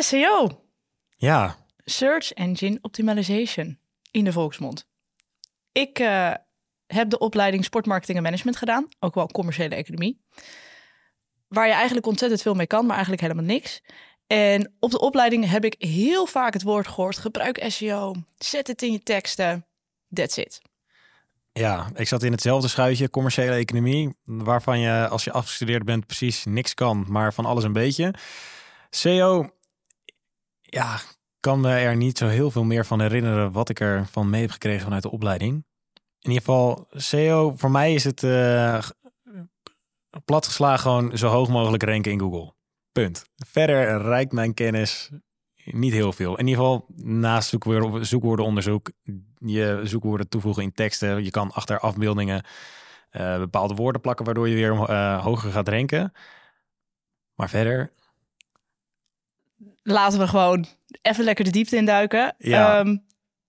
SEO, Ja, Search Engine Optimization, in de volksmond. Ik eh, heb de opleiding Sportmarketing en Management gedaan, ook wel commerciële economie. Waar je eigenlijk ontzettend veel mee kan, maar eigenlijk helemaal niks. En op de opleiding heb ik heel vaak het woord gehoord: gebruik SEO, zet het in je teksten. That's it. ja, ik zat in hetzelfde schuitje, commerciële economie, waarvan je als je afgestudeerd bent precies niks kan, maar van alles een beetje. SEO, ja, kan me er niet zo heel veel meer van herinneren wat ik ervan mee heb gekregen vanuit de opleiding. In ieder geval, SEO, voor mij is het eh, platgeslagen gewoon zo hoog mogelijk ranken in Google. Punt. Verder reikt mijn kennis niet heel veel. In ieder geval naast zoekwoorden, zoekwoordenonderzoek, je zoekwoorden toevoegen in teksten. Je kan achter afbeeldingen eh, bepaalde woorden plakken, waardoor je weer eh, hoger gaat ranken. Maar verder, Laten we gewoon even lekker de diepte induiken. Ja. Ehm,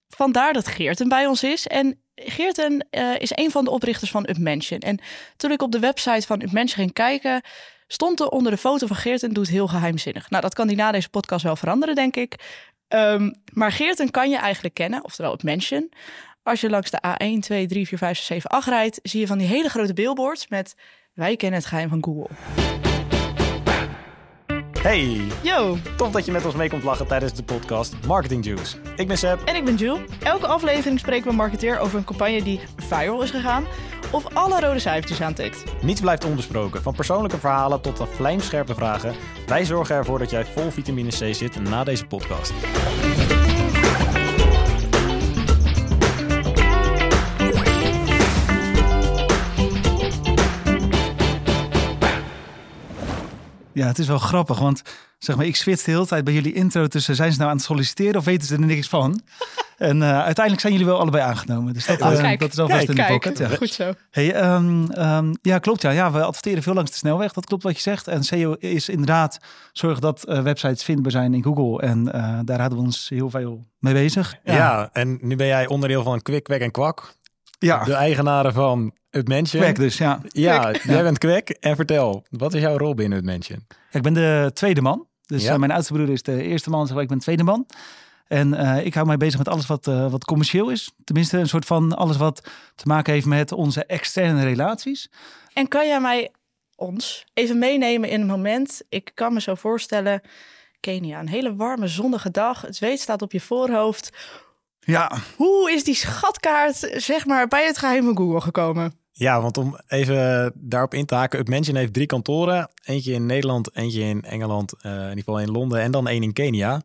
vandaar dat Geerten bij ons is. En Geerten eh, is een van de oprichters van UpMention. En toen ik op de website van UpMention ging kijken, stond er onder de foto van Geerten, doet heel geheimzinnig. Nou, dat kan die na deze podcast wel veranderen, denk ik. Ehm, maar Geerten kan je eigenlijk kennen, oftewel UpMention. Als je langs de A1, 2, 3, 4, 5, 6, 7, 8 rijdt, zie je van die hele grote billboards met wij kennen het geheim van Google. Hey, Yo, tof dat je met ons mee komt lachen tijdens de podcast Marketing Juice. Ik ben Seb. En ik ben Jules. Elke aflevering spreken we een marketeer over een campagne die viral is gegaan of alle rode cijfertjes aantikt. Niets blijft onbesproken, van persoonlijke verhalen tot de vlijmscherpe vragen. Wij zorgen ervoor dat jij vol vitamine C zit na deze podcast. Ja, het is wel grappig, want zeg maar, ik switch de hele tijd bij jullie intro tussen zijn ze nou aan het solliciteren of weten ze er niks van? En eh, uiteindelijk zijn jullie wel allebei aangenomen. Dus dat, Oh, eh, kijk. dat is alvast Kijk, in de Kijk, pocket. Ja. goed zo. Hey, ehm, ehm, ja, klopt. Ja. ja, we adverteren veel langs de snelweg. Dat klopt wat je zegt. En SEO is inderdaad zorg dat eh, websites vindbaar zijn in Google. En eh, daar hadden we ons heel veel mee bezig. Ja. en nu ben jij onderdeel van Kwik, Kwek en Kwak. Ja. De eigenaren van Upmention. Werk dus, ja. Ja, Kwek. jij bent Kwek. En vertel, wat is jouw rol binnen Upmention? Ja, Ik ben de tweede man. Dus Ja. eh, mijn oudste broer is de eerste man, zeg maar, ik ben de tweede man. En eh, ik hou mij bezig met alles wat, eh, wat commercieel is. Tenminste, een soort van alles wat te maken heeft met onze externe relaties. En kan jij mij, ons, even meenemen in een moment? Ik kan me zo voorstellen, Kenia, een hele warme zonnige dag. Het zweet staat op je voorhoofd. Ja, Hoe is die schatkaart, zeg maar, bij het geheim van Google gekomen? Ja, want om even daarop in te haken. Upmention heeft drie kantoren. Eentje in Nederland, eentje in Engeland, eh, in ieder geval in Londen en dan één in Kenia.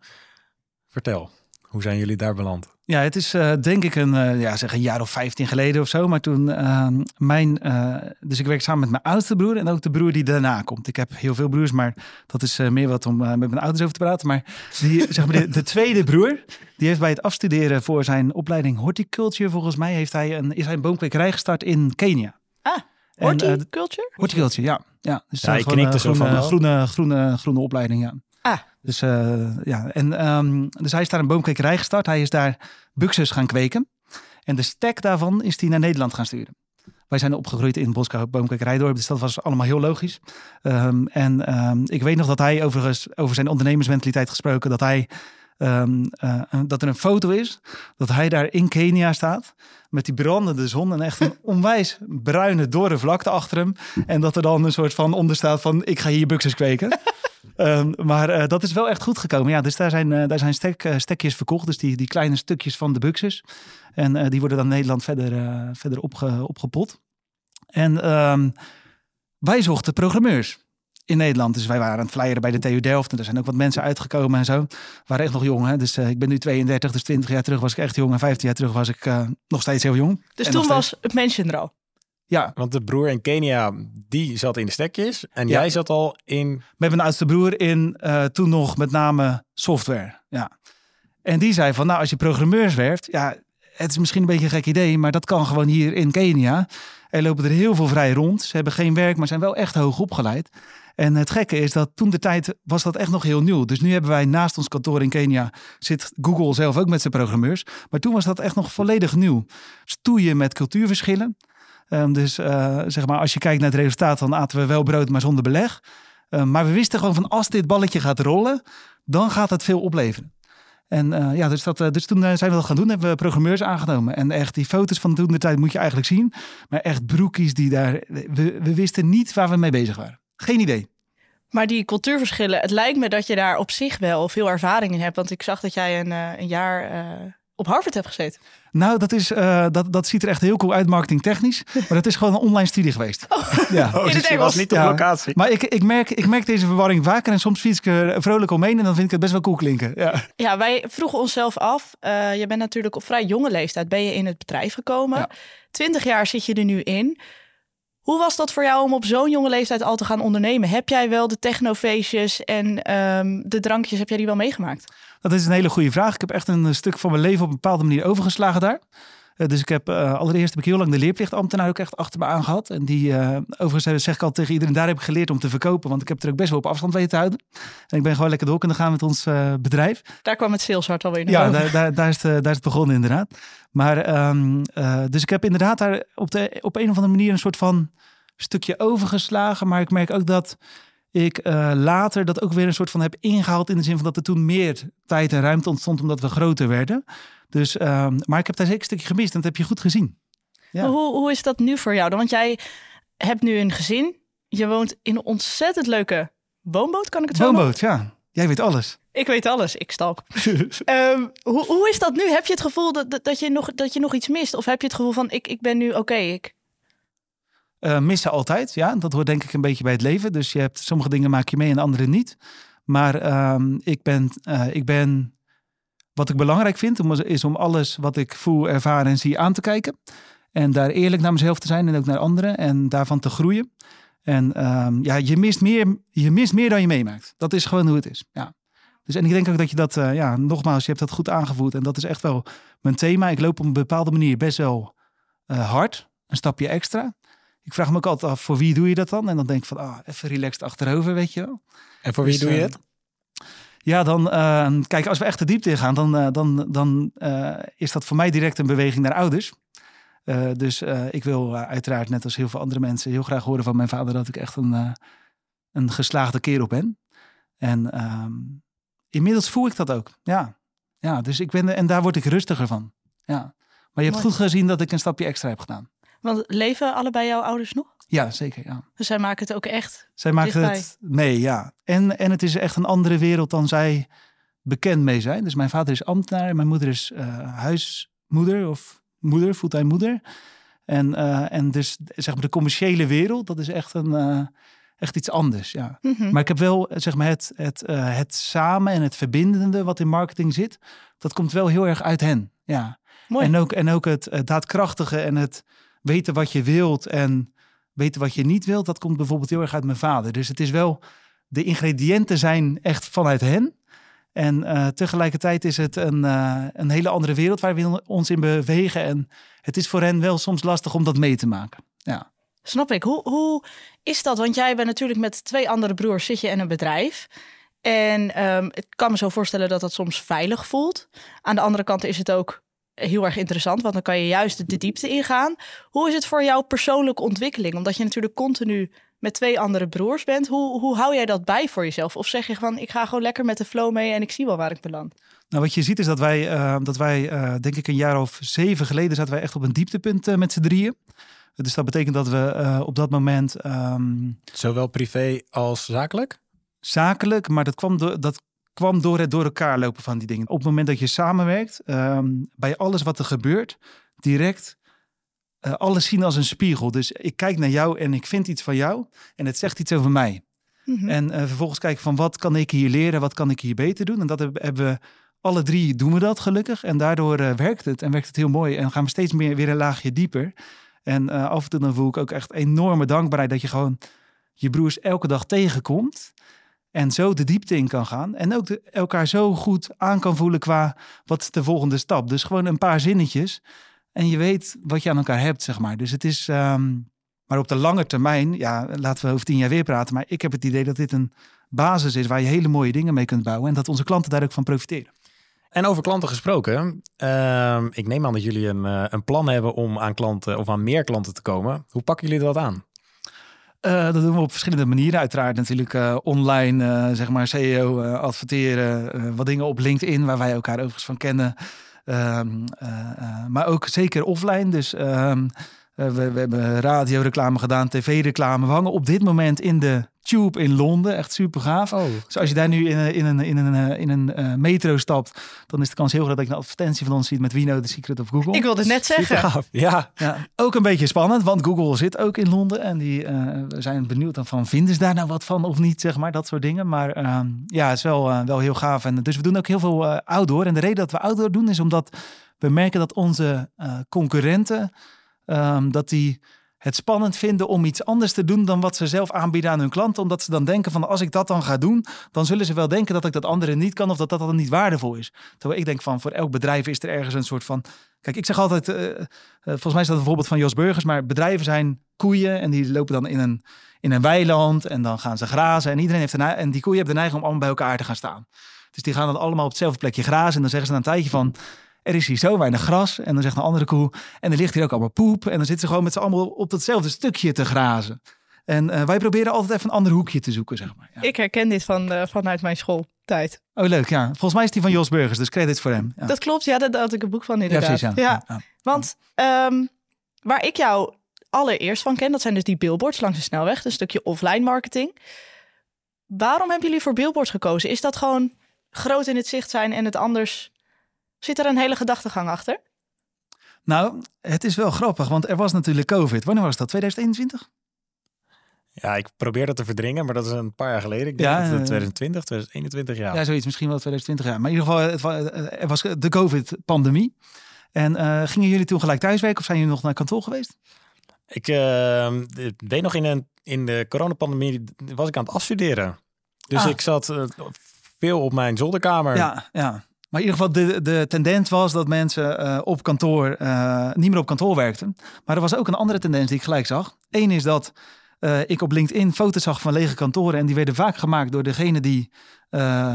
Vertel, hoe zijn jullie daar beland? ja het is eh, denk ik een, eh, ja, zeg een jaar of 15 geleden of zo. Maar toen ehm, mijn, eh, dus ik werk samen met mijn oudste broer en ook de broer die daarna komt. Ik heb heel veel broers, maar dat is eh, meer wat om met mijn ouders over te praten. Maar die, zeg maar de, de tweede broer, die heeft bij het afstuderen voor zijn opleiding horticulture, volgens mij, heeft hij een, is hij een boomkwekerij gestart in Kenia. Ah, En, horticulture? Horticulture, ja. ja dus Ja, ik gewoon knikte een zo van groene, groene, groene, groene opleiding, ja. Ah. Dus eh, ja, en ehm, dus hij is daar een boomkwekerij gestart. Hij is daar buxus gaan kweken. En de stek daarvan is hij naar Nederland gaan sturen. Wij zijn opgegroeid in Boomkwekerijdorp, dus dat was allemaal heel logisch. Ehm, en ehm, ik weet nog dat hij overigens, over zijn ondernemersmentaliteit gesproken, dat hij eh, dat er een foto is dat hij daar in Kenia staat met die brandende zon en echt een onwijs bruine dorre vlakte achter hem. En dat er dan een soort van onder staat van ik ga hier buxus kweken. Ehm, maar eh, dat is wel echt goed gekomen. Ja, dus daar zijn, eh, daar zijn stek, eh, stekjes verkocht. Dus die, die kleine stukjes van de buxus. En die worden dan in Nederland verder, verder opge, opgepot. En ehm, wij zochten programmeurs in Nederland. Dus wij waren aan het flyeren bij de TU Delft. En er zijn ook wat mensen uitgekomen en zo. We waren echt nog jong. Hè? Dus ik ben nu 32, dus 20 jaar terug was ik echt jong. En 15 jaar terug was ik nog steeds heel jong. Dus En toen was het mensen er al. Ja, Want de broer in Kenia, die zat in de stekjes. En Ja. jij zat al in... met mijn oudste broer in eh, toen nog met name software. Ja. En die zei van, nou, als je programmeurs werft, ja, het is misschien een beetje een gek idee, maar dat kan gewoon hier in Kenia. Er lopen er heel veel vrij rond. Ze hebben geen werk, maar zijn wel echt hoog opgeleid. En het gekke is dat toen de tijd was dat echt nog heel nieuw. Dus nu hebben wij naast ons kantoor in Kenia zit Google zelf ook met zijn programmeurs. Maar toen was dat echt nog volledig nieuw. Stoeien met cultuurverschillen. Ehm, dus eh, zeg maar, als je kijkt naar het resultaat, dan aten we wel brood, maar zonder beleg. Ehm, maar we wisten gewoon van als dit balletje gaat rollen, dan gaat het veel opleveren. En uh, ja, dus, dat, uh, dus toen zijn we dat gaan doen, hebben we programmeurs aangenomen. En echt die foto's van toen de tijd moet je eigenlijk zien. Maar echt broekies die daar, we, we wisten niet waar we mee bezig waren. Geen idee. Maar die cultuurverschillen, het lijkt me dat je daar op zich wel veel ervaring in hebt. Want ik zag dat jij een, een jaar op Harvard hebt gezeten. Nou, dat, is, uh, dat, dat ziet er echt heel cool uit marketingtechnisch. Maar dat is gewoon een online studie geweest. Oh, ja. Oh, dus was niet op locatie. Maar ik, ik, merk, ik merk deze verwarring vaker. En soms fiets ik er vrolijk omheen. En dan vind ik het best wel cool klinken. Ja, ja wij vroegen onszelf af. Uh, je bent natuurlijk op vrij jonge leeftijd ben je in het bedrijf gekomen. Twintig jaar zit je er nu in. Hoe was dat voor jou om op zo'n jonge leeftijd al te gaan ondernemen? Heb jij wel de technofeestjes en um, de drankjes, heb jij die wel meegemaakt? Dat is een hele goede vraag. Ik heb echt een stuk van mijn leven op een bepaalde manier overgeslagen daar. Uh, dus ik heb uh, allereerst heb ik heel lang de leerplichtambtenaar ook echt achter me aangehad. En die, uh, overigens zeg ik al tegen iedereen, daar heb ik geleerd om te verkopen. Want ik heb er ook best wel op afstand weten te houden. En ik ben gewoon lekker door kunnen gaan met ons bedrijf. Daar kwam het saleshart alweer naar Ja, daar, daar, daar, is het, daar is het begonnen inderdaad. Maar, um, dus ik heb inderdaad daar op, de, op een of andere manier een soort van stukje overgeslagen. Maar ik merk ook dat ik uh, later dat ook weer een soort van heb ingehaald in de zin van dat er toen meer tijd en ruimte ontstond omdat we groter werden. Dus, uh, maar ik heb daar zeker een stukje gemist en dat heb je goed gezien. Ja. Hoe, hoe is dat nu voor jou dan? Want jij hebt nu een gezin. Je woont in een ontzettend leuke woonboot, kan ik het zo Woonboot, ja. Jij weet alles. Ik weet alles, ik stalk. um, hoe, hoe is dat nu? Heb je het gevoel dat, dat, je, nog, dat je nog iets mist? Of heb je het gevoel van, ik, ik ben nu oké, ik, uh, missen altijd, ja. Dat hoort denk ik een beetje bij het leven. Dus je hebt sommige dingen maak je mee en andere niet. Maar uh, ik, ben, uh, ik ben, wat ik belangrijk vind, is om alles wat ik voel, ervaar en zie aan te kijken. En daar eerlijk naar mezelf te zijn en ook naar anderen en daarvan te groeien. En um, ja, je mist, meer, je mist meer dan je meemaakt. Dat is gewoon hoe het is. Ja. Dus en ik denk ook dat je dat, uh, ja, nogmaals, je hebt dat goed aangevoerd. En dat is echt wel mijn thema. Ik loop op een bepaalde manier best wel hard, een stapje extra ik vraag me ook altijd af, voor wie doe je dat dan? En dan denk ik van, ah, even relaxed achterover, weet je wel. En voor wie dus, doe je het? Ja, dan, uh, kijk, als we echt de diepte in gaan, dan, uh, dan, dan uh, is dat voor mij direct een beweging naar ouders. dus ik wil uiteraard, net als heel veel andere mensen, heel graag horen van mijn vader dat ik echt een, een geslaagde kerel ben. En ehm, inmiddels voel ik dat ook, ja. Ja, dus ik ben, en daar word ik rustiger van, ja. Maar je hebt goed gezien dat ik een stapje extra heb gedaan. Want leven allebei jouw ouders nog? Ja, zeker. Ja. Dus zij maken het ook echt. Zij maken het mee, ja. En, en het is echt een andere wereld dan zij bekend mee zijn. Dus mijn vader is ambtenaar en mijn moeder is uh, huismoeder of moeder, fulltime moeder. En, uh, en dus zeg maar de commerciële wereld, dat is echt, een, uh, echt iets anders. Ja. Mm -hmm. Maar ik heb wel zeg maar het, het, het samen en het verbindende wat in marketing zit, dat komt wel heel erg uit hen. Ja. Mooi. En ook, en ook het, het daadkrachtige en het weten wat je wilt en weten wat je niet wilt, dat komt bijvoorbeeld heel erg uit mijn vader. Dus het is wel, de ingrediënten zijn echt vanuit hen. En uh, tegelijkertijd is het een, uh, een hele andere wereld waar we ons in bewegen. En het is voor hen wel soms lastig om dat mee te maken. Ja. Snap ik. Hoe, hoe is dat? Want jij bent natuurlijk met twee andere broers zit je in een bedrijf. En um, ik kan me zo voorstellen dat dat soms veilig voelt. Aan de andere kant is het ook heel erg interessant, want dan kan je juist de diepte ingaan. Hoe is het voor jouw persoonlijke ontwikkeling? Omdat je natuurlijk continu met twee andere broers bent. Hoe, hoe hou jij dat bij voor jezelf? Of zeg je van, ik ga gewoon lekker met de flow mee en ik zie wel waar ik beland? Nou, wat je ziet is dat wij, uh, dat wij uh, denk ik een jaar of zeven geleden zaten wij echt op een dieptepunt uh, met z'n drieën. Dus dat betekent dat we op dat moment... Um, Zowel privé als zakelijk? Zakelijk, maar dat kwam, door, dat kwam door het door elkaar lopen van die dingen. Op het moment dat je samenwerkt, um, bij alles wat er gebeurt, direct uh, alles zien als een spiegel. Dus ik kijk naar jou en ik vind iets van jou en het zegt iets over mij. Mm -hmm. En uh, vervolgens kijken van wat kan ik hier leren, wat kan ik hier beter doen. En dat hebben we alle drie doen we dat gelukkig. En daardoor uh, werkt het en werkt het heel mooi. En gaan we steeds meer weer een laagje dieper. En af en toe dan voel ik ook echt enorme dankbaarheid dat je gewoon je broers elke dag tegenkomt. En zo de diepte in kan gaan. En ook elkaar zo goed aan kan voelen qua wat de volgende stap. Dus gewoon een paar zinnetjes. En je weet wat je aan elkaar hebt, zeg maar. Dus het is. Um, maar op de lange termijn, ja, laten we over tien jaar weer praten. Maar ik heb het idee dat dit een basis is waar je hele mooie dingen mee kunt bouwen. En dat onze klanten daar ook van profiteren. En over klanten gesproken, uh, ik neem aan dat jullie uh, een plan hebben om aan klanten of aan meer klanten te komen. Hoe pakken jullie dat aan? Uh, dat doen we op verschillende manieren. Uiteraard natuurlijk uh, online, uh, zeg maar SEO, adverteren. wat dingen op LinkedIn, waar wij elkaar overigens van kennen. Ehm, maar ook zeker offline. Dus ehm, we, we, hebben radioreclame gedaan, tv-reclame. We hangen op dit moment in de Tube in Londen. Echt super gaaf. Oh. Dus als je daar nu in, in een, in een, in een uh, metro stapt, dan is de kans heel groot dat je een advertentie van ons ziet met Wino, The Secret of Google. Ik wilde net zeggen. Ja. ja. Ook een beetje spannend, want Google zit ook in Londen. En die uh, zijn benieuwd dan van, vinden ze daar nou wat van of niet, zeg maar, dat soort dingen. Maar uh, ja, het is wel, wel heel gaaf. En dus we doen ook heel veel outdoor. En de reden dat we outdoor doen is omdat we merken dat onze concurrenten, um, dat die het spannend vinden om iets anders te doen dan wat ze zelf aanbieden aan hun klanten. Omdat ze dan denken van als ik dat dan ga doen, dan zullen ze wel denken dat ik dat andere niet kan of dat dat dan niet waardevol is. Terwijl ik denk van voor elk bedrijf is er ergens een soort van... Kijk, ik zeg altijd, uh, volgens mij is dat een voorbeeld van Jos Burgers, maar bedrijven zijn koeien en die lopen dan in een, in een weiland en dan gaan ze grazen. En, iedereen heeft een, en die koeien hebben de neiging om allemaal bij elkaar te gaan staan. Dus die gaan dan allemaal op hetzelfde plekje grazen en dan zeggen ze na een tijdje van er is hier zo weinig gras. En dan zegt een andere koe, en er ligt hier ook allemaal poep. En dan zitten ze gewoon met z'n allemaal op datzelfde stukje te grazen. En uh, wij proberen altijd even een ander hoekje te zoeken, zeg maar. Ja. Ik herken dit van, uh, vanuit mijn schooltijd. Oh, leuk, ja. Volgens mij is die van Jos Burgers, dus credits voor hem. Ja. Dat klopt, ja, daar had ik een boek van inderdaad. Ja, precies, ja. Want um, waar ik jou allereerst van ken, dat zijn dus die billboards langs de snelweg. Een stukje offline marketing. Waarom hebben jullie voor billboards gekozen? Is dat gewoon groot in het zicht zijn en het anders Zit er een hele gedachtegang achter? Nou, het is wel grappig, want er was natuurlijk COVID. Wanneer was dat? 2021? Ja, ik probeer dat te verdringen, maar dat is een paar jaar geleden. Ik denk ja, dat 2020, 2021 jaar. Ja, zoiets. Misschien wel 2020 jaar. Maar in ieder geval, er was de COVID-pandemie. En uh, gingen jullie toen gelijk thuiswerken of zijn jullie nog naar kantoor geweest? Ik uh, deed nog in, een, in de coronapandemie, was ik aan het afstuderen. Dus ah. ik zat uh, veel op mijn zolderkamer. Ja, ja. Maar in ieder geval, de, de tendens was dat mensen uh, op kantoor uh, niet meer op kantoor werkten. Maar er was ook een andere tendens die ik gelijk zag. Eén is dat uh, ik op LinkedIn foto's zag van lege kantoren. En die werden vaak gemaakt door degene die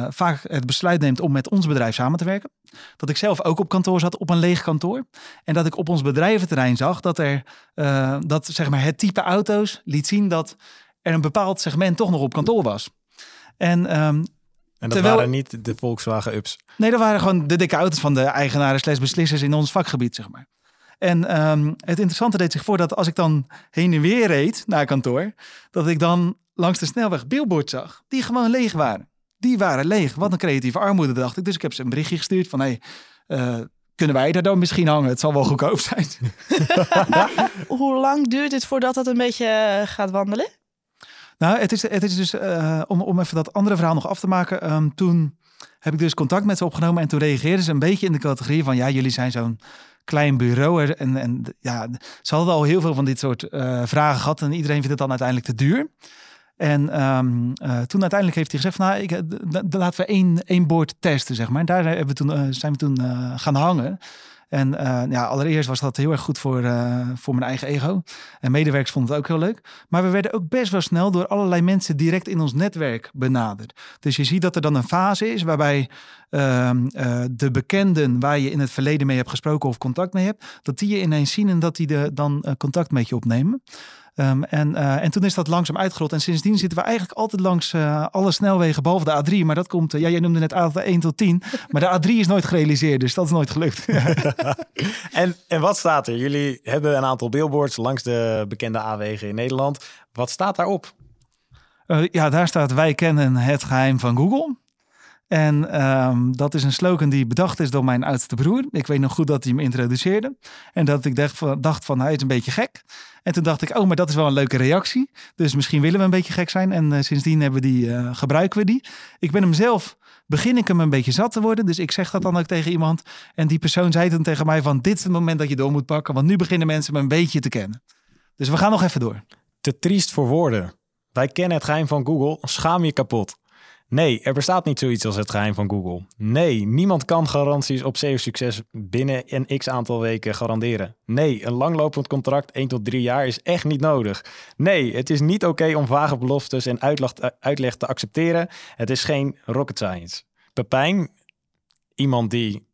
vaak het besluit neemt om met ons bedrijf samen te werken. Dat ik zelf ook op kantoor zat op een leeg kantoor. En dat ik op ons bedrijventerrein zag dat er dat zeg maar het type auto's liet zien dat er een bepaald segment toch nog op kantoor was. En um, en dat waren niet de Volkswagen Ups. Nee, dat waren gewoon de dikke auto's van de eigenaren slash beslissers in ons vakgebied, zeg maar. En um, het interessante deed zich voor dat als ik dan heen en weer reed naar kantoor, dat ik dan langs de snelweg billboards zag, die gewoon leeg waren. Die waren leeg. Wat een creatieve armoede, dacht ik. Dus ik heb ze een berichtje gestuurd van, hé, hey, uh, kunnen wij daar dan misschien hangen? Het zal wel goedkoop zijn. Hoe lang duurt het voordat het een beetje eh, gaat wandelen? Nou, het is, het is dus, uh, om, om even dat andere verhaal nog af te maken. Um, toen heb ik dus contact met ze opgenomen en toen reageerden ze een beetje in de categorie van, ja, jullie zijn zo'n klein bureau. En, en ja, ze hadden al heel veel van dit soort uh, vragen gehad en iedereen vindt het dan uiteindelijk te duur. En um, uh, toen uiteindelijk heeft hij gezegd van, nou, ik, laten we één, één boord testen, zeg maar. En daar hebben we toen, zijn we toen gaan hangen. En uh, ja, allereerst was dat heel erg goed voor, uh, voor mijn eigen ego. En medewerkers vonden het ook heel leuk. Maar we werden ook best wel snel door allerlei mensen direct in ons netwerk benaderd. Dus je ziet dat er dan een fase is waarbij uh, de bekenden waar je in het verleden mee hebt gesproken of contact mee hebt, dat die je ineens zien en dat die de, dan contact met je opnemen. Um, en, uh, en toen is dat langzaam uitgerold. En sindsdien zitten we eigenlijk altijd langs uh, alle snelwegen, behalve de A3. Maar dat komt, uh, ja, jij noemde net A 1 tot 10. Maar de A3 is nooit gerealiseerd, dus dat is nooit gelukt. en, en wat staat er? Jullie hebben een aantal billboards langs de bekende A-wegen in Nederland. Wat staat daarop? ja, daar staat wij kennen het geheim van Google. En um, dat is een slogan die bedacht is door mijn oudste broer. Ik weet nog goed dat hij me introduceerde. En dat ik dacht van, dacht van hij is een beetje gek. En toen dacht ik, oh, maar dat is wel een leuke reactie. Dus misschien willen we een beetje gek zijn. En uh, sindsdien hebben we die, uh, gebruiken we die. Ik ben hem zelf, begin ik hem een beetje zat te worden. Dus ik zeg dat dan ook tegen iemand. En die persoon zei dan tegen mij van, dit is het moment dat je door moet pakken. Want nu beginnen mensen me een beetje te kennen. Dus we gaan nog even door. Te triest voor woorden. Wij kennen het geheim van Google. Schaam je kapot. Nee, er bestaat niet zoiets als het geheim van Google. Nee, niemand kan garanties op SEO-succes binnen een x aantal weken garanderen. Nee, een langlopend contract 1 tot 3 jaar is echt niet nodig. Nee, het is niet oké om vage beloftes en uitleg te accepteren. Het is geen rocket science. Pepijn, iemand die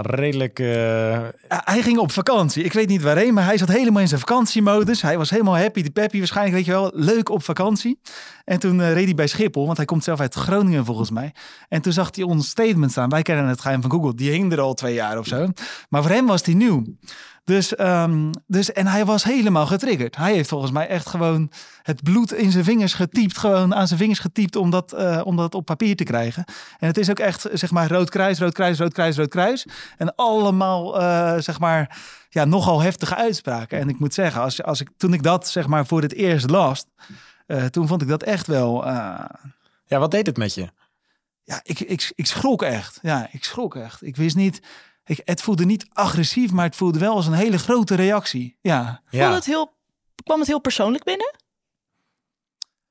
Redelijk... eh, Hij ging op vakantie. Ik weet niet waarheen, maar hij zat helemaal in zijn vakantiemodus. Hij was helemaal happy, de peppy waarschijnlijk, weet je wel, leuk op vakantie. En toen eh, reed hij bij Schiphol, want hij komt zelf uit Groningen volgens mij. En toen zag hij ons statement staan. Wij kennen het geheim van Google. Die hing er al twee jaar of zo. Maar voor hem was die nieuw. Dus, ehm, dus, en hij was helemaal getriggerd. Hij heeft volgens mij echt gewoon het bloed in zijn vingers getypt. Gewoon aan zijn vingers getypt om dat, eh, om dat op papier te krijgen. En het is ook echt, zeg maar, rood kruis, rood kruis, rood kruis, rood kruis. En allemaal, eh, zeg maar, ja, nogal heftige uitspraken. En ik moet zeggen, als, als ik, toen ik dat, zeg maar, voor het eerst las, eh, toen vond ik dat echt wel... ja, wat deed het met je? ja, ik, ik, ik schrok echt. Ja, ik schrok echt. Ik wist niet... Ik, het voelde niet agressief, maar het voelde wel als een hele grote reactie. Ja, Voelde het heel, kwam het heel persoonlijk binnen?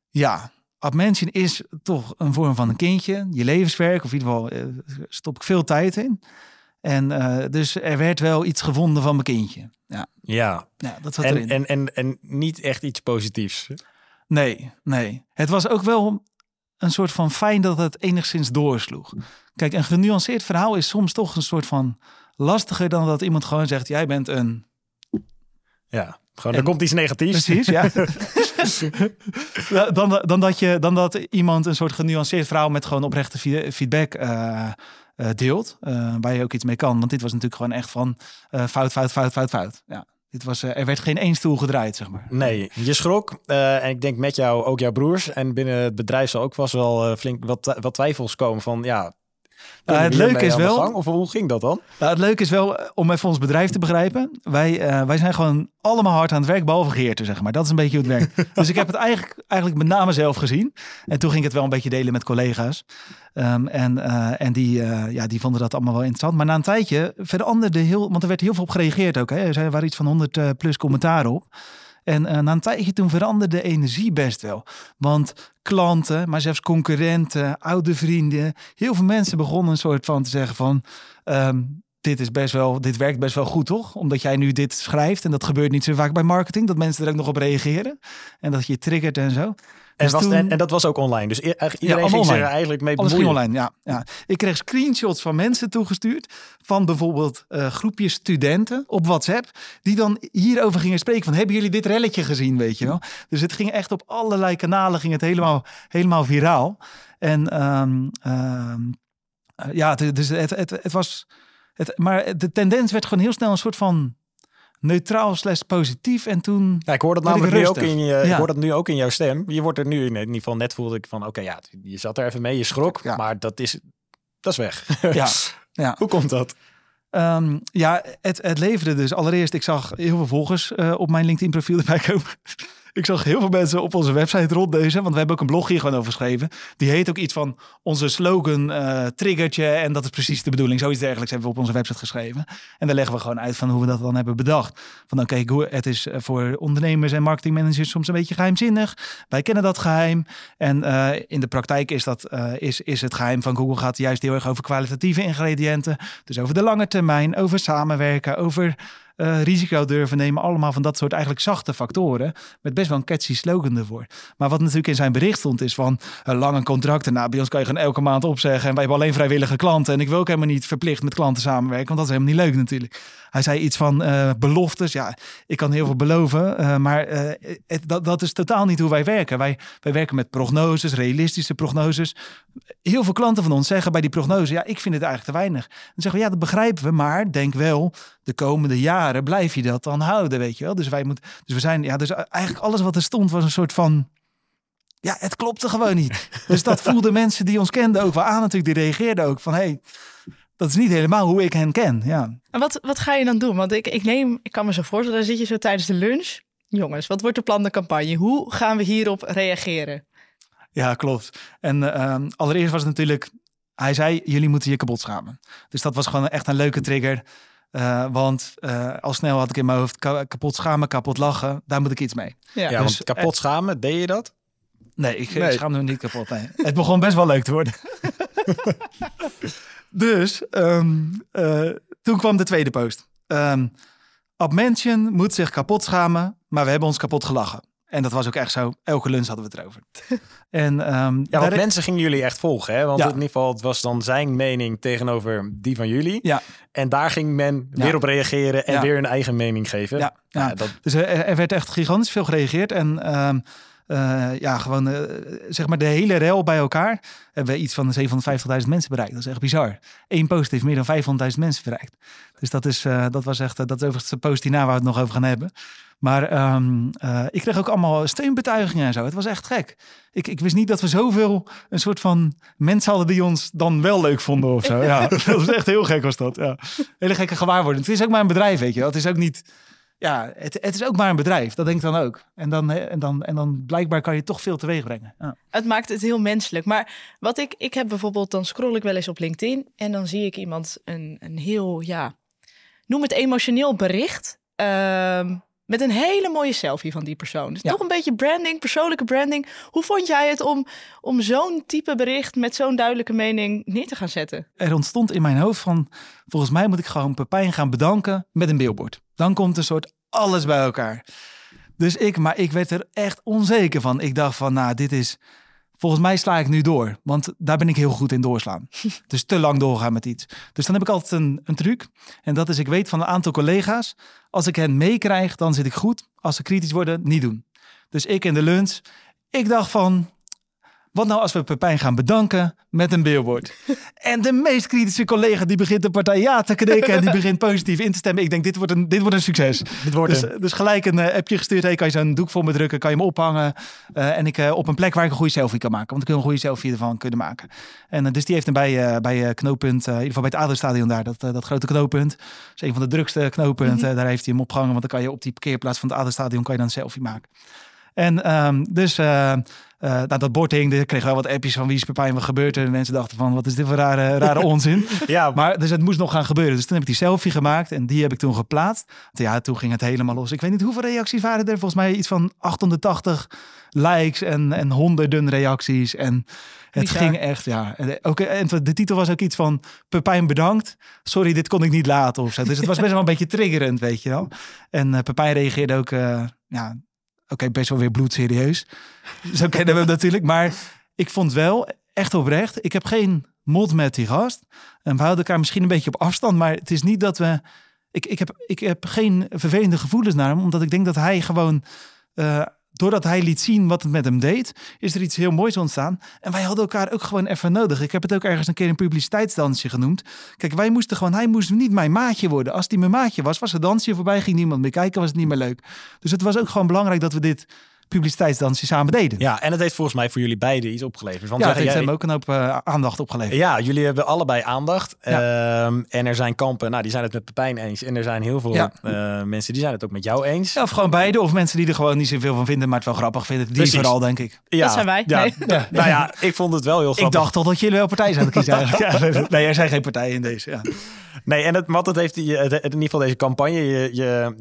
ja. Upmansion is toch een vorm van een kindje. Je levenswerk, of in ieder geval eh, stop ik veel tijd in. En eh, dus er werd wel iets gevonden van mijn kindje. Ja, Ja, ja dat zat en, erin. en, en, en niet echt iets positiefs. Nee, nee. Het was ook wel een soort van fijn dat het enigszins doorsloeg. Kijk, een genuanceerd verhaal is soms toch een soort van lastiger dan dat iemand gewoon zegt: jij bent een. Ja, gewoon, En- er komt iets negatiefs. Precies, ja. dan, dan, dat je, dan dat iemand een soort genuanceerd verhaal met gewoon oprechte fe- feedback eh, eh, deelt. eh, waar je ook iets mee kan. Want dit was natuurlijk gewoon echt van fout, fout, fout, fout, fout. Ja. Dit was, eh, er werd geen één stoel gedraaid, zeg maar. Nee, je schrok. eh, en ik denk met jou ook jouw broers. En binnen het bedrijf zal ook vast wel eh, flink wat, wat twijfels komen van ja. Kunnen het leuke is wel- gang? Of hoe ging dat dan? Nou, het leuke is wel, om even ons bedrijf te begrijpen. Wij, eh, wij zijn gewoon allemaal hard aan het werk, behalve Geerten, zeg maar. Dat is een beetje hoe het werkt. dus ik heb het eigenlijk, eigenlijk met name zelf gezien. En toen ging ik het wel een beetje delen met collega's. Ehm, en eh, en die, eh, ja, die vonden dat allemaal wel interessant. Maar na een tijdje veranderde heel... Want er werd heel veel op gereageerd ook. Hè. Er zijn- waren iets van 100 eh, plus commentaren op. En eh, na een tijdje toen veranderde de energie best wel. Want klanten, maar zelfs concurrenten, oude vrienden... Heel veel mensen begonnen een soort van te zeggen van... ehm, dit is best wel, dit werkt best wel goed, toch? Omdat jij nu dit schrijft en dat gebeurt niet zo vaak bij marketing, dat mensen er ook nog op reageren en dat je triggert en zo. En, Dus was, toen- en, en dat was ook online. Dus eigenlijk iedereen allemaal ging er eigenlijk mee Alles bemoeien. online, ja, ja. Ik kreeg screenshots van mensen toegestuurd van bijvoorbeeld eh, groepjes studenten op WhatsApp die dan hierover gingen spreken van hebben jullie dit relletje gezien, weet je wel? Dus het ging echt op allerlei kanalen ging het helemaal, helemaal viraal. En ehm, ehm, eh, ja, het- dus het, het, het was, het, maar de tendens werd gewoon heel snel een soort van neutraal slash positief en toen Ja, ik hoor dat namelijk nu ook in je, ik hoor dat nu ook in jouw stem. Je wordt er nu in ieder geval net voelde ik van oké ja, je zat er even mee, je schrok, Ja. maar dat is dat is weg. ja, ja. Hoe komt dat? Ehm, ja, het, het leverde dus. Allereerst, ik zag heel veel volgers eh, op mijn LinkedIn-profiel erbij komen. ik zag heel veel mensen op onze website rondneuzen. Want we hebben ook een blog hier gewoon over geschreven. Die heet ook iets van onze slogan eh, triggertje. En dat is precies de bedoeling. Zoiets dergelijks hebben we op onze website geschreven. En daar leggen we gewoon uit van hoe we dat dan hebben bedacht. Van oké, go- het is eh, voor ondernemers en marketingmanagers soms een beetje geheimzinnig. Wij kennen dat geheim. En eh, in de praktijk is, dat, is, is het geheim van Google gaat juist heel erg over kwalitatieve ingrediënten. Dus over de lange termijn, over samenwerken, over eh, risico durven nemen. Allemaal van dat soort eigenlijk zachte factoren. Met best wel een catchy slogan ervoor. Maar wat natuurlijk in zijn bericht stond is van eh, lange contracten. Nou, bij ons kan je gewoon elke maand opzeggen. En wij hebben alleen vrijwillige klanten. En ik wil ook helemaal niet verplicht met klanten samenwerken. Want dat is helemaal niet leuk natuurlijk. Hij zei iets van eh, beloftes. Ja, ik kan heel veel beloven. maar dat, dat is totaal niet hoe wij werken. Wij, wij werken met prognoses, realistische prognoses. Heel veel klanten van ons zeggen bij die prognose... ja, ik vind het eigenlijk te weinig. Dan zeggen we, ja, dat begrijpen we. Maar denk wel, de komende jaren blijf je dat dan houden, weet je wel. Dus wij moeten... Dus we zijn... Ja, dus eigenlijk alles wat er stond was een soort van... Ja, het klopte gewoon niet. Dus dat voelden mensen die ons kenden ook wel aan natuurlijk. Die reageerden ook van, hé, hey, dat is niet helemaal hoe ik hen ken. Ja. En wat, wat ga je dan doen? Want ik, ik neem, ik kan me zo voorstellen, dan zit je zo tijdens de lunch. Jongens, wat wordt de plan de campagne? Hoe gaan we hierop reageren? Ja, klopt. En ehm, allereerst was het natuurlijk, hij zei, jullie moeten je kapot schamen. Dus dat was gewoon echt een leuke trigger. Eh, want eh, al snel had ik in mijn hoofd ka- kapot schamen, kapot lachen. Daar moet ik iets mee. Ja. Ja, Dus, want kapot schamen, deed je dat? Nee, ik, Nee. ik schaamde me niet kapot. Nee. Het begon best wel leuk te worden. dus ehm, eh, toen kwam de tweede post. Um, Upmansion moet zich kapot schamen, maar we hebben ons kapot gelachen. En dat was ook echt zo. Elke lunch hadden we het erover. en, ehm, Ja, want mensen gingen jullie echt volgen, hè? Want Ja. in ieder geval, het was dan zijn mening tegenover die van jullie. Ja. En daar ging men Ja. weer op reageren en weer hun eigen mening geven. Ja, ja. dat, Dus er, er werd echt gigantisch veel gereageerd. En ehm, eh, ja, gewoon eh, zeg maar de hele rel bij elkaar hebben we iets van 750.000 mensen bereikt. Dat is echt bizar. Eén post heeft meer dan 500.000 mensen bereikt. Dus dat, is, eh, dat was echt, eh, dat is overigens de post hierna waar we het nog over gaan hebben. Maar ehm, eh, ik kreeg ook allemaal steunbetuigingen en zo. Het was echt gek. Ik, ik wist niet dat we zoveel een soort van mensen hadden die ons dan wel leuk vonden of zo. Ja, dat was echt heel gek was dat. Ja. Hele gekke gewaarwording. Het is ook maar een bedrijf, weet je. wel. Het is ook niet ja, het, het is ook maar een bedrijf. Dat denk ik dan ook. En dan, hè, en dan, en dan blijkbaar kan je toch veel teweeg brengen. Ja. Het maakt het heel menselijk. Maar wat ik, ik heb bijvoorbeeld, dan scroll ik wel eens op LinkedIn en dan zie ik iemand een, een heel, ja, noem het emotioneel bericht. ehm, met een hele mooie selfie van die persoon. Dus Ja. toch een beetje branding, persoonlijke branding. Hoe vond jij het om, om zo'n type bericht met zo'n duidelijke mening neer te gaan zetten? Er ontstond in mijn hoofd van... volgens mij moet ik gewoon Pepijn gaan bedanken met een billboard. Dan komt een soort alles bij elkaar. Dus ik, maar ik werd er echt onzeker van. Ik dacht van, nou, dit is... Volgens mij sla ik nu door, want daar ben ik heel goed in doorslaan. Dus te lang doorgaan met iets. Dus dan heb ik altijd een, een truc. En dat is, ik weet van een aantal collega's... als ik hen meekrijg, dan zit ik goed. Als ze kritisch worden, niet doen. Dus ik in de lunch, ik dacht van... Wat nou als we Pepijn gaan bedanken met een billboard? En de meest kritische collega die begint de partij ja te knikken en die begint positief in te stemmen. Ik denk, dit wordt een, dit wordt een succes. dit wordt Dus, dus gelijk een eh, appje gestuurd. Hey, kan je zo'n doek voor me drukken? Kan je hem ophangen? Eh, en ik eh, op een plek waar ik een goede selfie kan maken. Want ik wil een goede selfie ervan kunnen maken. En dus die heeft hem bij, bij knooppunt, in ieder geval bij het Adelstadion daar, dat, dat grote knooppunt. Dat is een van de drukste knooppunten. Daar heeft hij hem opgehangen. Want dan kan je op die parkeerplaats van het Adelstadion kan je dan een selfie maken. En ehm, dus eh, nou, dat bord hing, er kreeg wel wat appjes van wie is Pepijn, wat gebeurt er? En mensen dachten van, wat is dit voor rare, rare onzin? ja, Maar dus het moest nog gaan gebeuren. Dus toen heb ik die selfie gemaakt en die heb ik toen geplaatst. Ja, toen ging het helemaal los. Ik weet niet hoeveel reacties waren er. Volgens mij iets van 880 likes en, en honderden reacties. En het Bizar. ging echt, ja. En Ook, en de titel was ook iets van Pepijn bedankt. Sorry, dit kon ik niet laten of zo. Dus het was best wel een beetje triggerend, weet je wel. En eh, Pepijn reageerde ook, eh, ja, oké, best wel weer bloedserieus. Zo kennen we natuurlijk. Maar ik vond wel, echt oprecht, ik heb geen mod met die gast. En we houden elkaar misschien een beetje op afstand, maar het is niet dat we. Ik, ik, heb, ik heb geen vervelende gevoelens naar hem, omdat ik denk dat hij gewoon. eh, doordat hij liet zien wat het met hem deed, is er iets heel moois ontstaan. En wij hadden elkaar ook gewoon even nodig. Ik heb het ook ergens een keer een publiciteitsdansje genoemd. Kijk, wij moesten gewoon, hij moest niet mijn maatje worden. Als hij mijn maatje was, was het dansje voorbij, ging niemand meer kijken, was het niet meer leuk. Dus het was ook gewoon belangrijk dat we dit publiciteitsdansje samen deden. ja, en het heeft volgens mij voor jullie beiden iets opgeleverd. Want Ja, het jij- heeft hem ook een hoop eh, aandacht opgeleverd. Ja, jullie hebben allebei aandacht. Ja. Ehm, en er zijn kampen, nou die zijn het met Pepijn eens. En er zijn heel veel Ja. eh, mensen die zijn het ook met jou eens. Ja, of gewoon beide. Of mensen die er gewoon niet zoveel van vinden, maar het wel grappig vinden. Die Precies. vooral, denk ik. Ja, Dat zijn wij. Ja, Nee. Ja. Nou ja, ik vond het wel heel Ik grappig. dacht al dat jullie wel partij zouden kiezen eigenlijk. Nee, er zijn geen partijen in deze. Ja. Nee, en het, wat het heeft, in ieder geval deze campagne, je, je,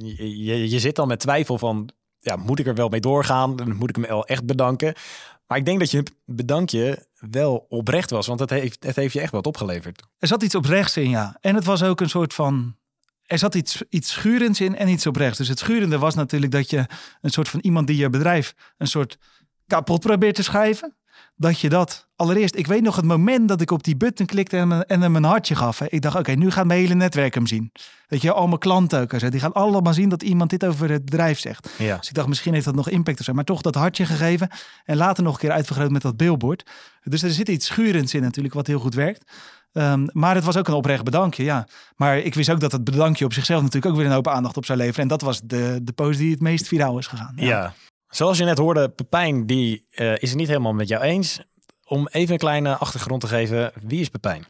je, je zit dan met twijfel van, ja, moet ik er wel mee doorgaan? Dan moet ik hem wel echt bedanken. Maar ik denk dat je bedankje wel oprecht was, want het heeft, het heeft je echt wat opgeleverd. Er zat iets oprechts in, ja. En het was ook een soort van... Er zat iets, iets schurends in en iets oprechts. Dus het schurende was natuurlijk dat je een soort van iemand die je bedrijf een soort kapot probeert te schrijven. Dat je dat allereerst... Ik weet nog het moment dat ik op die button klikte en, hem- en hem een hartje gaf. Hè. Ik dacht, oké, nu gaat mijn hele netwerk hem zien. Weet je, al mijn klanten ook. zo. Die gaan allemaal zien dat iemand dit over het bedrijf zegt. Ja. Dus ik dacht, misschien heeft dat nog impact of zo. Maar toch dat hartje gegeven. En later nog een keer uitvergroot met dat billboard. Dus er zit iets schurends in natuurlijk, wat heel goed werkt. Ehm, maar het was ook een oprecht bedankje, ja. Maar ik wist ook dat het bedankje op zichzelf natuurlijk ook weer een hoop aandacht op zou leveren. En dat was de, de post die het meest viraal is gegaan. Ja. Zoals je net hoorde, Pepijn die eh, is het niet helemaal met jou eens. Om even een kleine achtergrond te geven, wie is Pepijn?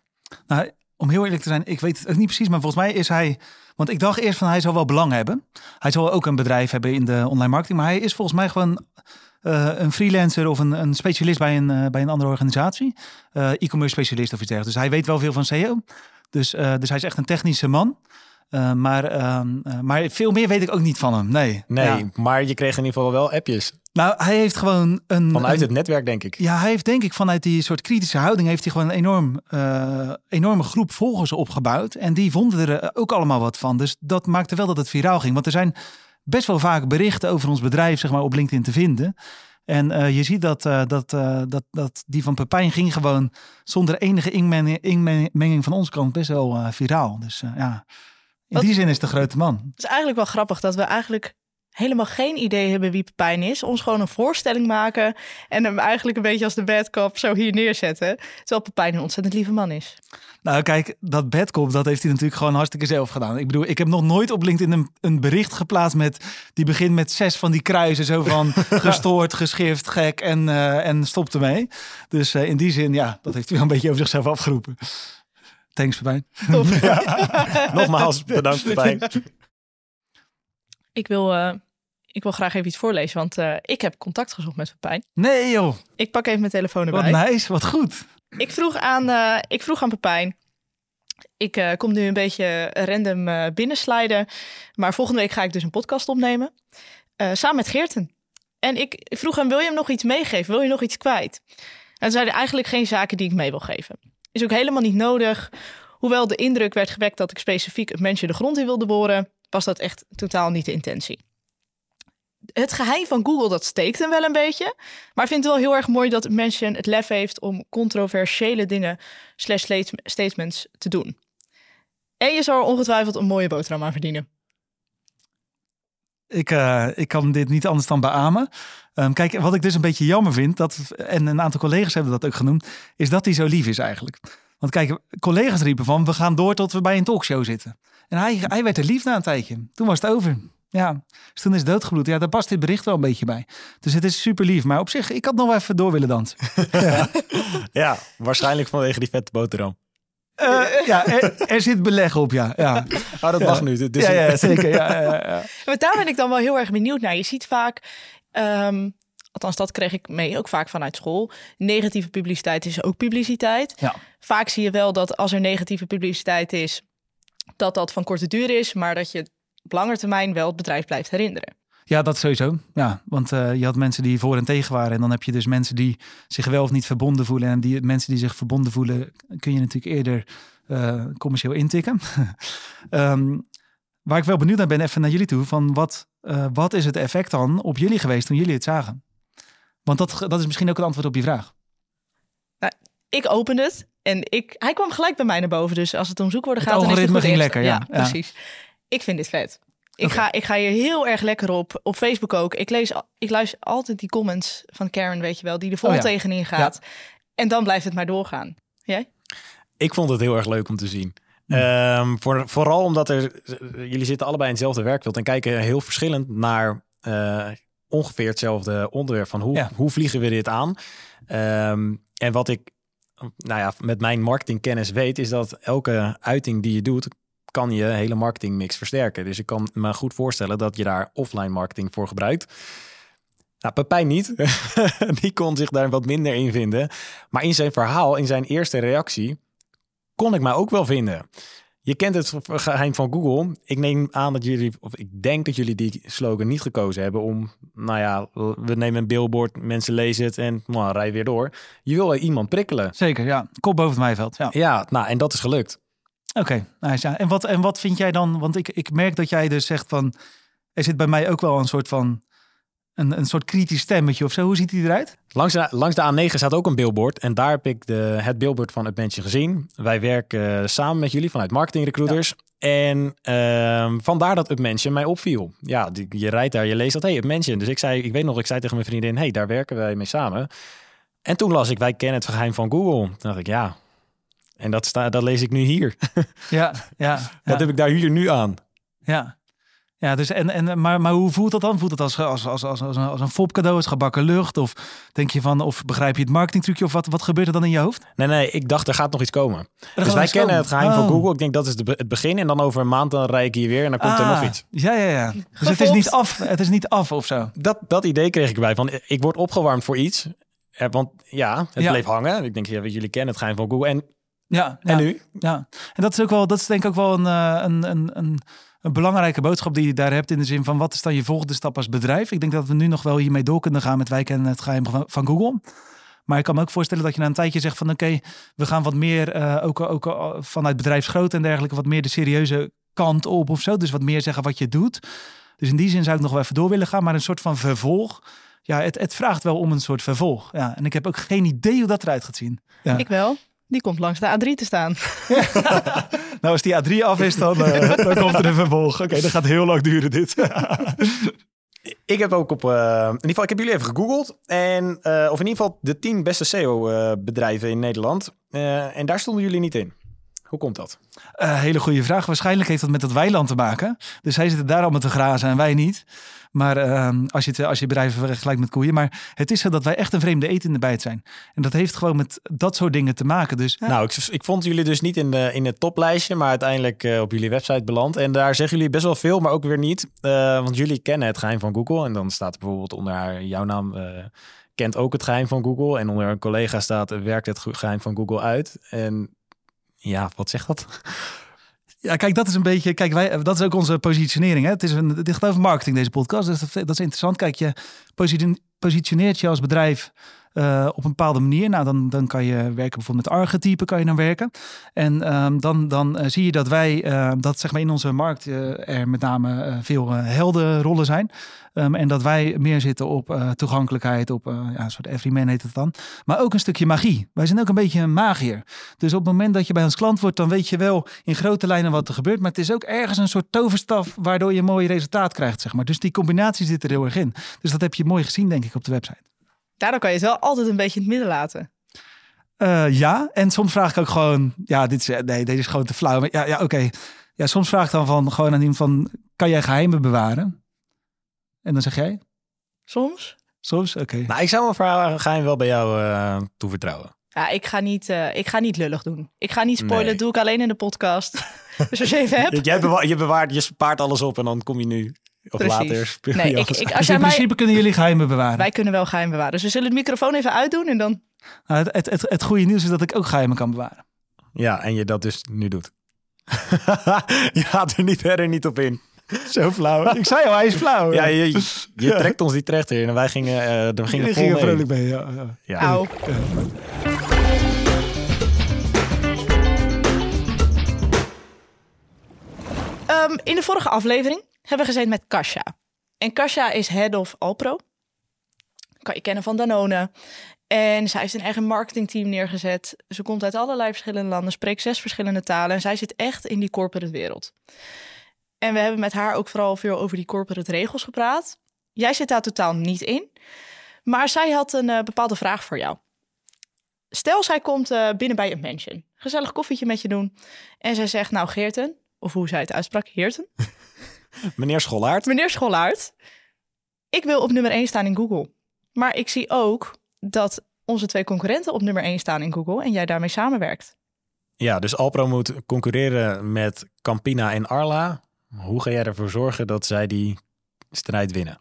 Nou, om heel eerlijk te zijn, ik weet het niet precies, maar volgens mij is hij. Want ik dacht eerst van hij zal wel belang hebben. Hij zal ook een bedrijf hebben in de online marketing, maar hij is volgens mij gewoon eh, een freelancer of een, een specialist bij een, eh, bij een andere organisatie. E-commerce specialist of iets dergelijks. Dus hij weet wel veel van SEO. Dus, dus hij is echt een technische man. Eh, maar, ehm, eh, maar veel meer weet ik ook niet van hem. Nee. Nee, Ja. maar je kreeg in ieder geval wel appjes. Nou, hij heeft gewoon een. Vanuit een- het netwerk, denk ik. ja, hij heeft denk ik vanuit die soort kritische houding heeft hij gewoon een enorm, eh, enorme groep volgers opgebouwd. En die vonden er ook allemaal wat van. Dus dat maakte wel dat het viraal ging. Want er zijn best wel vaak berichten over ons bedrijf zeg maar, op LinkedIn te vinden. En je ziet dat, dat, dat, dat die van Pepijn ging gewoon zonder enige inmenging, inmenging van onze kant best wel viraal. Dus ja, in Wat- die zin is de grote man. Het is eigenlijk wel grappig dat we eigenlijk helemaal geen idee hebben wie Pepijn is. Ons gewoon een voorstelling maken en hem eigenlijk een beetje als de bad cop zo hier neerzetten. Terwijl Pepijn een ontzettend lieve man is. Nou, kijk, dat bedkop, dat heeft hij natuurlijk gewoon hartstikke zelf gedaan. Ik bedoel, ik heb nog nooit op LinkedIn een, een bericht geplaatst met die begint met zes van die kruisen, zo van gestoord, geschift, gek en, eh, en stop ermee. Dus eh, in die zin, ja, dat heeft hij wel een beetje over zichzelf afgeroepen. Thanks, Pepijn. Top. Nogmaals, bedankt Pepijn. Ik wil, eh, ik wil graag even iets voorlezen, want eh, ik heb contact gezocht met Pepijn. Nee joh, Ik pak even mijn telefoon wat erbij. nice, wat goed. Ik vroeg aan, eh, ik vroeg aan Pepijn. Ik eh, kom nu een beetje random eh binnensliden. Maar volgende week ga ik dus een podcast opnemen. eh, samen met Geerten. En ik ik vroeg hem, wil je hem nog iets meegeven? Wil je nog iets kwijt? En toen zeiden eigenlijk geen zaken die ik mee wil geven. Is ook helemaal niet nodig. Hoewel de indruk werd gewekt dat ik specifiek het mensje de grond in wilde boren... was dat echt totaal niet de intentie. Het geheim van Google, dat steekt hem wel een beetje. Maar ik vind het wel heel erg mooi dat mensje het lef heeft om controversiële dingen slash state- statements te doen. En je zou ongetwijfeld een mooie boterham aan verdienen. Ik, eh, ik kan dit niet anders dan beamen. Ehm, kijk, wat ik dus een beetje jammer vind, dat, en een aantal collega's hebben dat ook genoemd, is dat hij zo lief is eigenlijk. Want kijk, collega's riepen van, we gaan door tot we bij een talkshow zitten. En hij, hij werd er lief na een tijdje. Toen was het over. Ja, dus toen is het doodgebloed. Ja, daar past dit bericht wel een beetje bij. Dus het is super lief. Maar op zich, ik had nog wel even door willen dansen. ja, Ja, waarschijnlijk vanwege die vette boterham. Eh, ja er, er zit beleg op, ja. Ja, Oh, dat Ja. mag nu. Dus ja, ja zeker. Ja, ja, ja. Maar daar ben ik dan wel heel erg benieuwd naar. Je ziet vaak, ehm, althans dat kreeg ik mee, ook vaak vanuit school. Negatieve publiciteit is ook publiciteit. Ja. Vaak zie je wel dat als er negatieve publiciteit is, dat dat van korte duur is, maar dat je op lange termijn wel het bedrijf blijft herinneren. Ja, dat sowieso. Ja, want eh, je had mensen die voor en tegen waren. En dan heb je dus mensen die zich wel of niet verbonden voelen. En die mensen die zich verbonden voelen, kun je natuurlijk eerder eh, commercieel intikken. Ehm, waar ik wel benieuwd naar ben, even naar jullie toe. Van wat, eh, wat is het effect dan op jullie geweest toen jullie het zagen? Want dat, dat is misschien ook een antwoord op je vraag. Ik opende het en ik, hij kwam gelijk bij mij naar boven. Dus als het om zoekwoorden Het gaat, dan is het algoritme ging eerst. lekker, ja. Ja. precies. Ik vind dit vet. Ik, ga, ik ga hier heel erg lekker op. Op Facebook ook. Ik, lees, ik luister altijd die comments van Karen, weet je wel, die er vol Oh ja. tegenin gaat. En dan blijft het maar doorgaan. Jij? Ik vond het heel erg leuk om te zien. Ehm, voor, vooral omdat er, jullie zitten allebei in hetzelfde werkveld en kijken heel verschillend naar eh, ongeveer hetzelfde onderwerp van hoe, Ja. hoe vliegen we dit aan. Ehm, en wat ik nou ja, met mijn marketingkennis weet, is dat elke uiting die je doet, kan je hele marketingmix versterken. Dus ik kan me goed voorstellen dat je daar offline marketing voor gebruikt. Nou, Pepijn niet. die kon zich daar wat minder in vinden. Maar in zijn verhaal, in zijn eerste reactie, kon ik mij ook wel vinden. Je kent het geheim van Google. Ik neem aan dat jullie, of ik denk dat jullie die slogan niet gekozen hebben om, nou ja, we nemen een billboard, mensen lezen het en nou, rij weer door. Je wil iemand prikkelen. Zeker, ja. Kop boven het maaiveld. Ja. Ja, nou, en dat is gelukt. Oké, nice, ja. En wat, en wat vind jij dan? Want ik, ik merk dat jij dus zegt van... Er zit bij mij ook wel een soort van... Een, een soort kritisch stemmetje of zo. Hoe ziet hij eruit? Langs de, langs de A9 staat ook een billboard. En daar heb ik de, het billboard van het gezien. Wij werken eh, samen met jullie vanuit Marketing Recruiters. En ehm, vandaar dat mensje mij opviel. Ja, die, je rijdt daar, je leest dat, hey, mensje. Dus ik zei, ik weet nog, ik zei tegen mijn vriendin, hey, daar werken wij mee samen. En toen las ik, wij kennen het geheim van Google. Toen dacht ik, ja. En dat, sta, dat lees ik nu hier. Ja, ja. Ja, heb ik daar hier nu aan? ja. Ja, dus en, en, maar, maar hoe voelt dat dan? Voelt het als, als, als, als, als, een, als een fopcadeau, als gebakken lucht? Of denk je van, of begrijp je het marketingtrucje? Of wat, wat gebeurt er dan in je hoofd? Nee, nee, ik dacht, er gaat nog iets komen. Er dus wij kennen komen. het geheim van Oh. Google. Ik denk, dat is de, het begin. En dan over een maand dan rijd ik hier weer en dan komt er Ah, nog iets. Ja, ja, ja. Dus het is niet af. Het is niet af of zo. dat, dat idee kreeg ik erbij. Van, ik word opgewarmd voor iets. Eh, Want ja, het Ja. bleef hangen. Ik denk, ja, jullie kennen het geheim van Google. En, Ja, en ja. nu? Ja, en dat is ook wel, dat is denk ik ook wel een, eh, een, een, een, een belangrijke boodschap die je daar hebt in de zin van wat is dan je volgende stap als bedrijf? Ik denk dat we nu nog wel hiermee door kunnen gaan met wij kennen het geheim van, Google. Maar ik kan me ook voorstellen dat je na een tijdje zegt van oké, we gaan wat meer eh, ook, ook eh, vanuit bedrijfsgrootte en dergelijke wat meer de serieuze kant op of zo. Dus wat meer zeggen wat je doet. Dus in die zin zou ik nog wel even door willen gaan. Maar een soort van vervolg. Ja, het, het vraagt wel om een soort vervolg. Ja, en ik heb ook geen idee hoe dat eruit gaat zien. Ik wel. Die komt langs de A3 te staan. Nou, als die A3 af is, dan, eh, dan komt er een vervolg. Oké, dat gaat heel lang duren dit. Ik heb ook op, eh, in ieder geval, ik heb jullie even gegoogeld. En, eh, of in ieder geval de 10 beste SEO-bedrijven in Nederland. Eh, en daar stonden jullie niet in. Hoe komt dat? Eh, hele goede vraag. Waarschijnlijk heeft dat met dat weiland te maken. Dus zij zitten daar allemaal te grazen en wij niet. Maar ehm, als, je als je bedrijven vergelijkt met koeien. Maar het is zo dat wij echt een vreemde eten in zijn. En dat heeft gewoon met dat soort dingen te maken. Dus Nou, ik, ik vond jullie dus niet in, de, in het toplijstje, maar uiteindelijk eh, op jullie website beland. En daar zeggen jullie best wel veel, maar ook weer niet. Eh, want jullie kennen het geheim van Google. En dan staat er bijvoorbeeld onder haar, jouw naam, eh, kent ook het geheim van Google. En onder een collega staat, eh, werkt het geheim van Google uit. En ja, wat zegt dat? Ja, kijk, dat is een beetje. Kijk, wij, dat is ook onze positionering. Hè? Het, is een, het gaat over marketing, deze podcast. Dus dat, dat is interessant. Kijk, je posi- positioneert je als bedrijf eh, op een bepaalde manier. Nou, dan, dan kan je werken bijvoorbeeld met archetypen, kan je dan werken. En ehm, dan, dan eh, zie je dat wij, eh, dat zeg maar in onze markt eh, er met name veel heldenrollen zijn. Ehm, en dat wij meer zitten op toegankelijkheid, op ja, een soort everyman heet het dan. Maar ook een stukje magie. Wij zijn ook een beetje een magier. Dus op het moment dat je bij ons klant wordt, dan weet je wel in grote lijnen wat er gebeurt. Maar het is ook ergens een soort toverstaf waardoor je mooi resultaat krijgt, zeg maar. Dus die combinatie zit er heel erg in. Dus dat heb je mooi gezien, denk ik, op de website. Daardoor kan je het wel altijd een beetje in het midden laten. Eh, ja, en soms vraag ik ook gewoon, ja, dit is, nee, deze is gewoon te flauw. Maar ja, ja oké. Ja, soms vraag ik dan van, gewoon aan iemand van, kan jij geheimen bewaren? En dan zeg jij, Soms. soms, oké. Nou, ik zou mijn verhaal geheim wel bij jou eh, toevertrouwen. Ja, ik ga niet, eh, ik ga niet lullig doen. Ik ga niet spoilen, Nee. doe ik alleen in de podcast. dus als je even hebt. Je, bewa- je bewaart, je spaart alles op en dan kom je nu of Precies. later. speel Nee, ik, ik, als Dus in mij, principe kunnen jullie geheimen bewaren. wij kunnen wel geheim bewaren. Dus we zullen de microfoon even uitdoen en dan... Nou, het, het, het, het goede nieuws is dat ik ook geheimen kan bewaren. Ja, en je dat dus nu doet. je gaat er niet verder niet op in. Zo flauw. ik zei al, hij is flauw. Ja, je, je trekt ons die terecht in en wij gingen, eh we gingen vol vrolijk mee. Ja, ja. Ja. Auw. Ehm, in de vorige aflevering hebben we gezeten met Kasia. En Kasia is head of Alpro. Kan je kennen van Danone. En zij heeft een eigen marketingteam neergezet. Ze komt uit allerlei verschillende landen, spreekt zes verschillende talen. En zij zit echt in die corporate wereld. En we hebben met haar ook vooral veel over die corporate regels gepraat. Jij zit daar totaal niet in. Maar zij had een eh, bepaalde vraag voor jou. Stel, zij komt eh, binnen bij een mansion. Gezellig koffietje met je doen. En zij zegt, nou Geerten, of hoe zij het uitsprak, Geerten. Meneer Scholaert. Meneer Scholaert, ik wil op nummer 1 staan in Google. Maar ik zie ook dat onze twee concurrenten op nummer 1 staan in Google en jij daarmee samenwerkt. Ja, dus Alpro moet concurreren met Campina en Arla. Hoe ga jij ervoor zorgen dat zij die strijd winnen?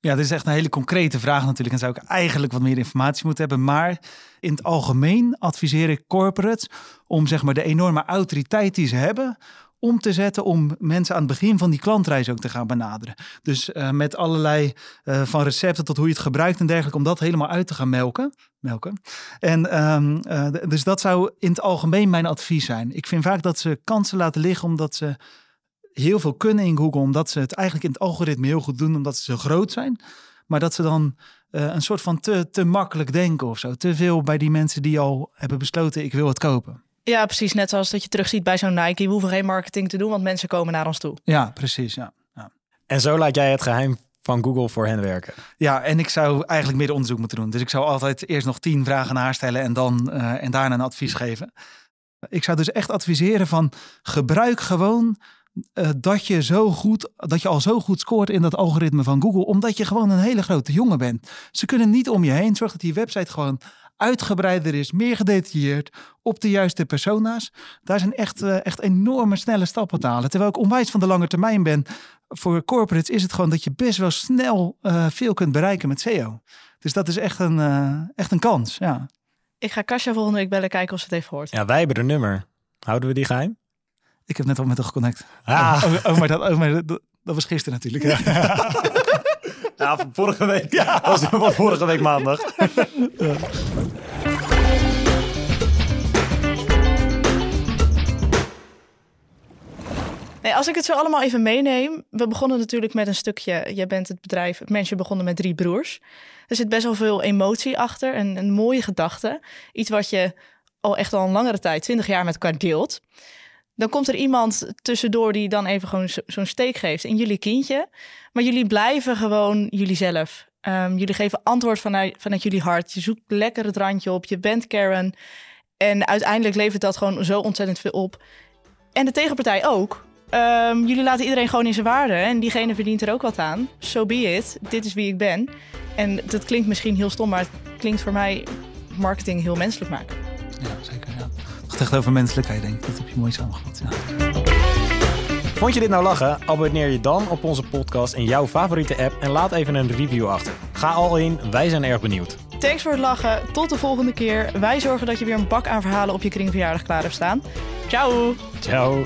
Ja, dit is echt een hele concrete vraag natuurlijk. En zou ik eigenlijk wat meer informatie moeten hebben. Maar in het algemeen adviseer ik corporates om zeg maar de enorme autoriteit die ze hebben om te zetten om mensen aan het begin van die klantreis ook te gaan benaderen. Dus eh, met allerlei eh, van recepten tot hoe je het gebruikt en dergelijke, om dat helemaal uit te gaan melken. melken. En ehm, eh, dus dat zou in het algemeen mijn advies zijn. Ik vind vaak dat ze kansen laten liggen omdat ze heel veel kunnen in Google, omdat ze het eigenlijk in het algoritme heel goed doen, omdat ze zo groot zijn. Maar dat ze dan een soort van te, te makkelijk denken of zo. Te veel bij die mensen die al hebben besloten, ik wil het kopen. Ja, precies. Net zoals dat je terugziet bij zo'n Nike. We hoeven geen marketing te doen, want mensen komen naar ons toe. Ja, precies. Ja. Ja. En zo laat jij het geheim van Google voor hen werken. ja, en ik zou eigenlijk meer onderzoek moeten doen. Dus ik zou altijd eerst nog tien vragen naar haar stellen en, dan, eh, en daarna een advies geven. Ik zou dus echt adviseren van gebruik gewoon eh, dat je zo goed, dat je al zo goed scoort in dat algoritme van Google, omdat je gewoon een hele grote jongen bent. Ze kunnen niet om je heen. Zorg dat die website gewoon uitgebreider is, meer gedetailleerd, op de juiste persona's. Daar zijn echt, eh, echt enorme snelle stappen te halen. Terwijl ik onwijs van de lange termijn ben. Voor corporates is het gewoon dat je best wel snel eh, veel kunt bereiken met SEO. Dus dat is echt een, eh, echt een kans. Ja. Ik ga Kasia volgende week bellen kijken of ze het heeft gehoord. Ja, wij hebben er nummer. Houden we die geheim? Ik heb net al met haar geconnect. Ah, Oh, oh, maar dat, oh, maar dat, dat was gisteren natuurlijk. Ja. ja, van vorige week. Ja. was van vorige week maandag. Nee, als ik het zo allemaal even meeneem. We begonnen natuurlijk met een stukje. Jij bent het bedrijf. Het mensje begonnen met drie broers. Er zit best wel veel emotie achter. En een mooie gedachte. Iets wat je al echt al een langere tijd, 20 jaar met elkaar deelt. Dan komt er iemand tussendoor die dan even gewoon zo'n steek geeft in jullie kindje. Maar jullie blijven gewoon jullie zelf. Ehm, jullie geven antwoord vanuit, vanuit jullie hart. Je zoekt lekker het randje op. Je bent Karen. En uiteindelijk levert dat gewoon zo ontzettend veel op. En de tegenpartij ook. Ehm, jullie laten iedereen gewoon in zijn waarde. En diegene verdient er ook wat aan. So be it. Dit is wie ik ben. En dat klinkt misschien heel stom, maar het klinkt voor mij marketing heel menselijk maken. Ja, zeker. Over menselijkheid, denk ik. Dat heb je mooi samengevat. Ja. Vond je dit nou lachen? Abonneer je dan op onze podcast in jouw favoriete app en laat even een review achter. Ga al in, wij zijn erg benieuwd. Thanks voor het lachen. Tot de volgende keer. Wij zorgen dat je weer een bak aan verhalen op je kringverjaardag klaar hebt staan. Ciao! Ciao!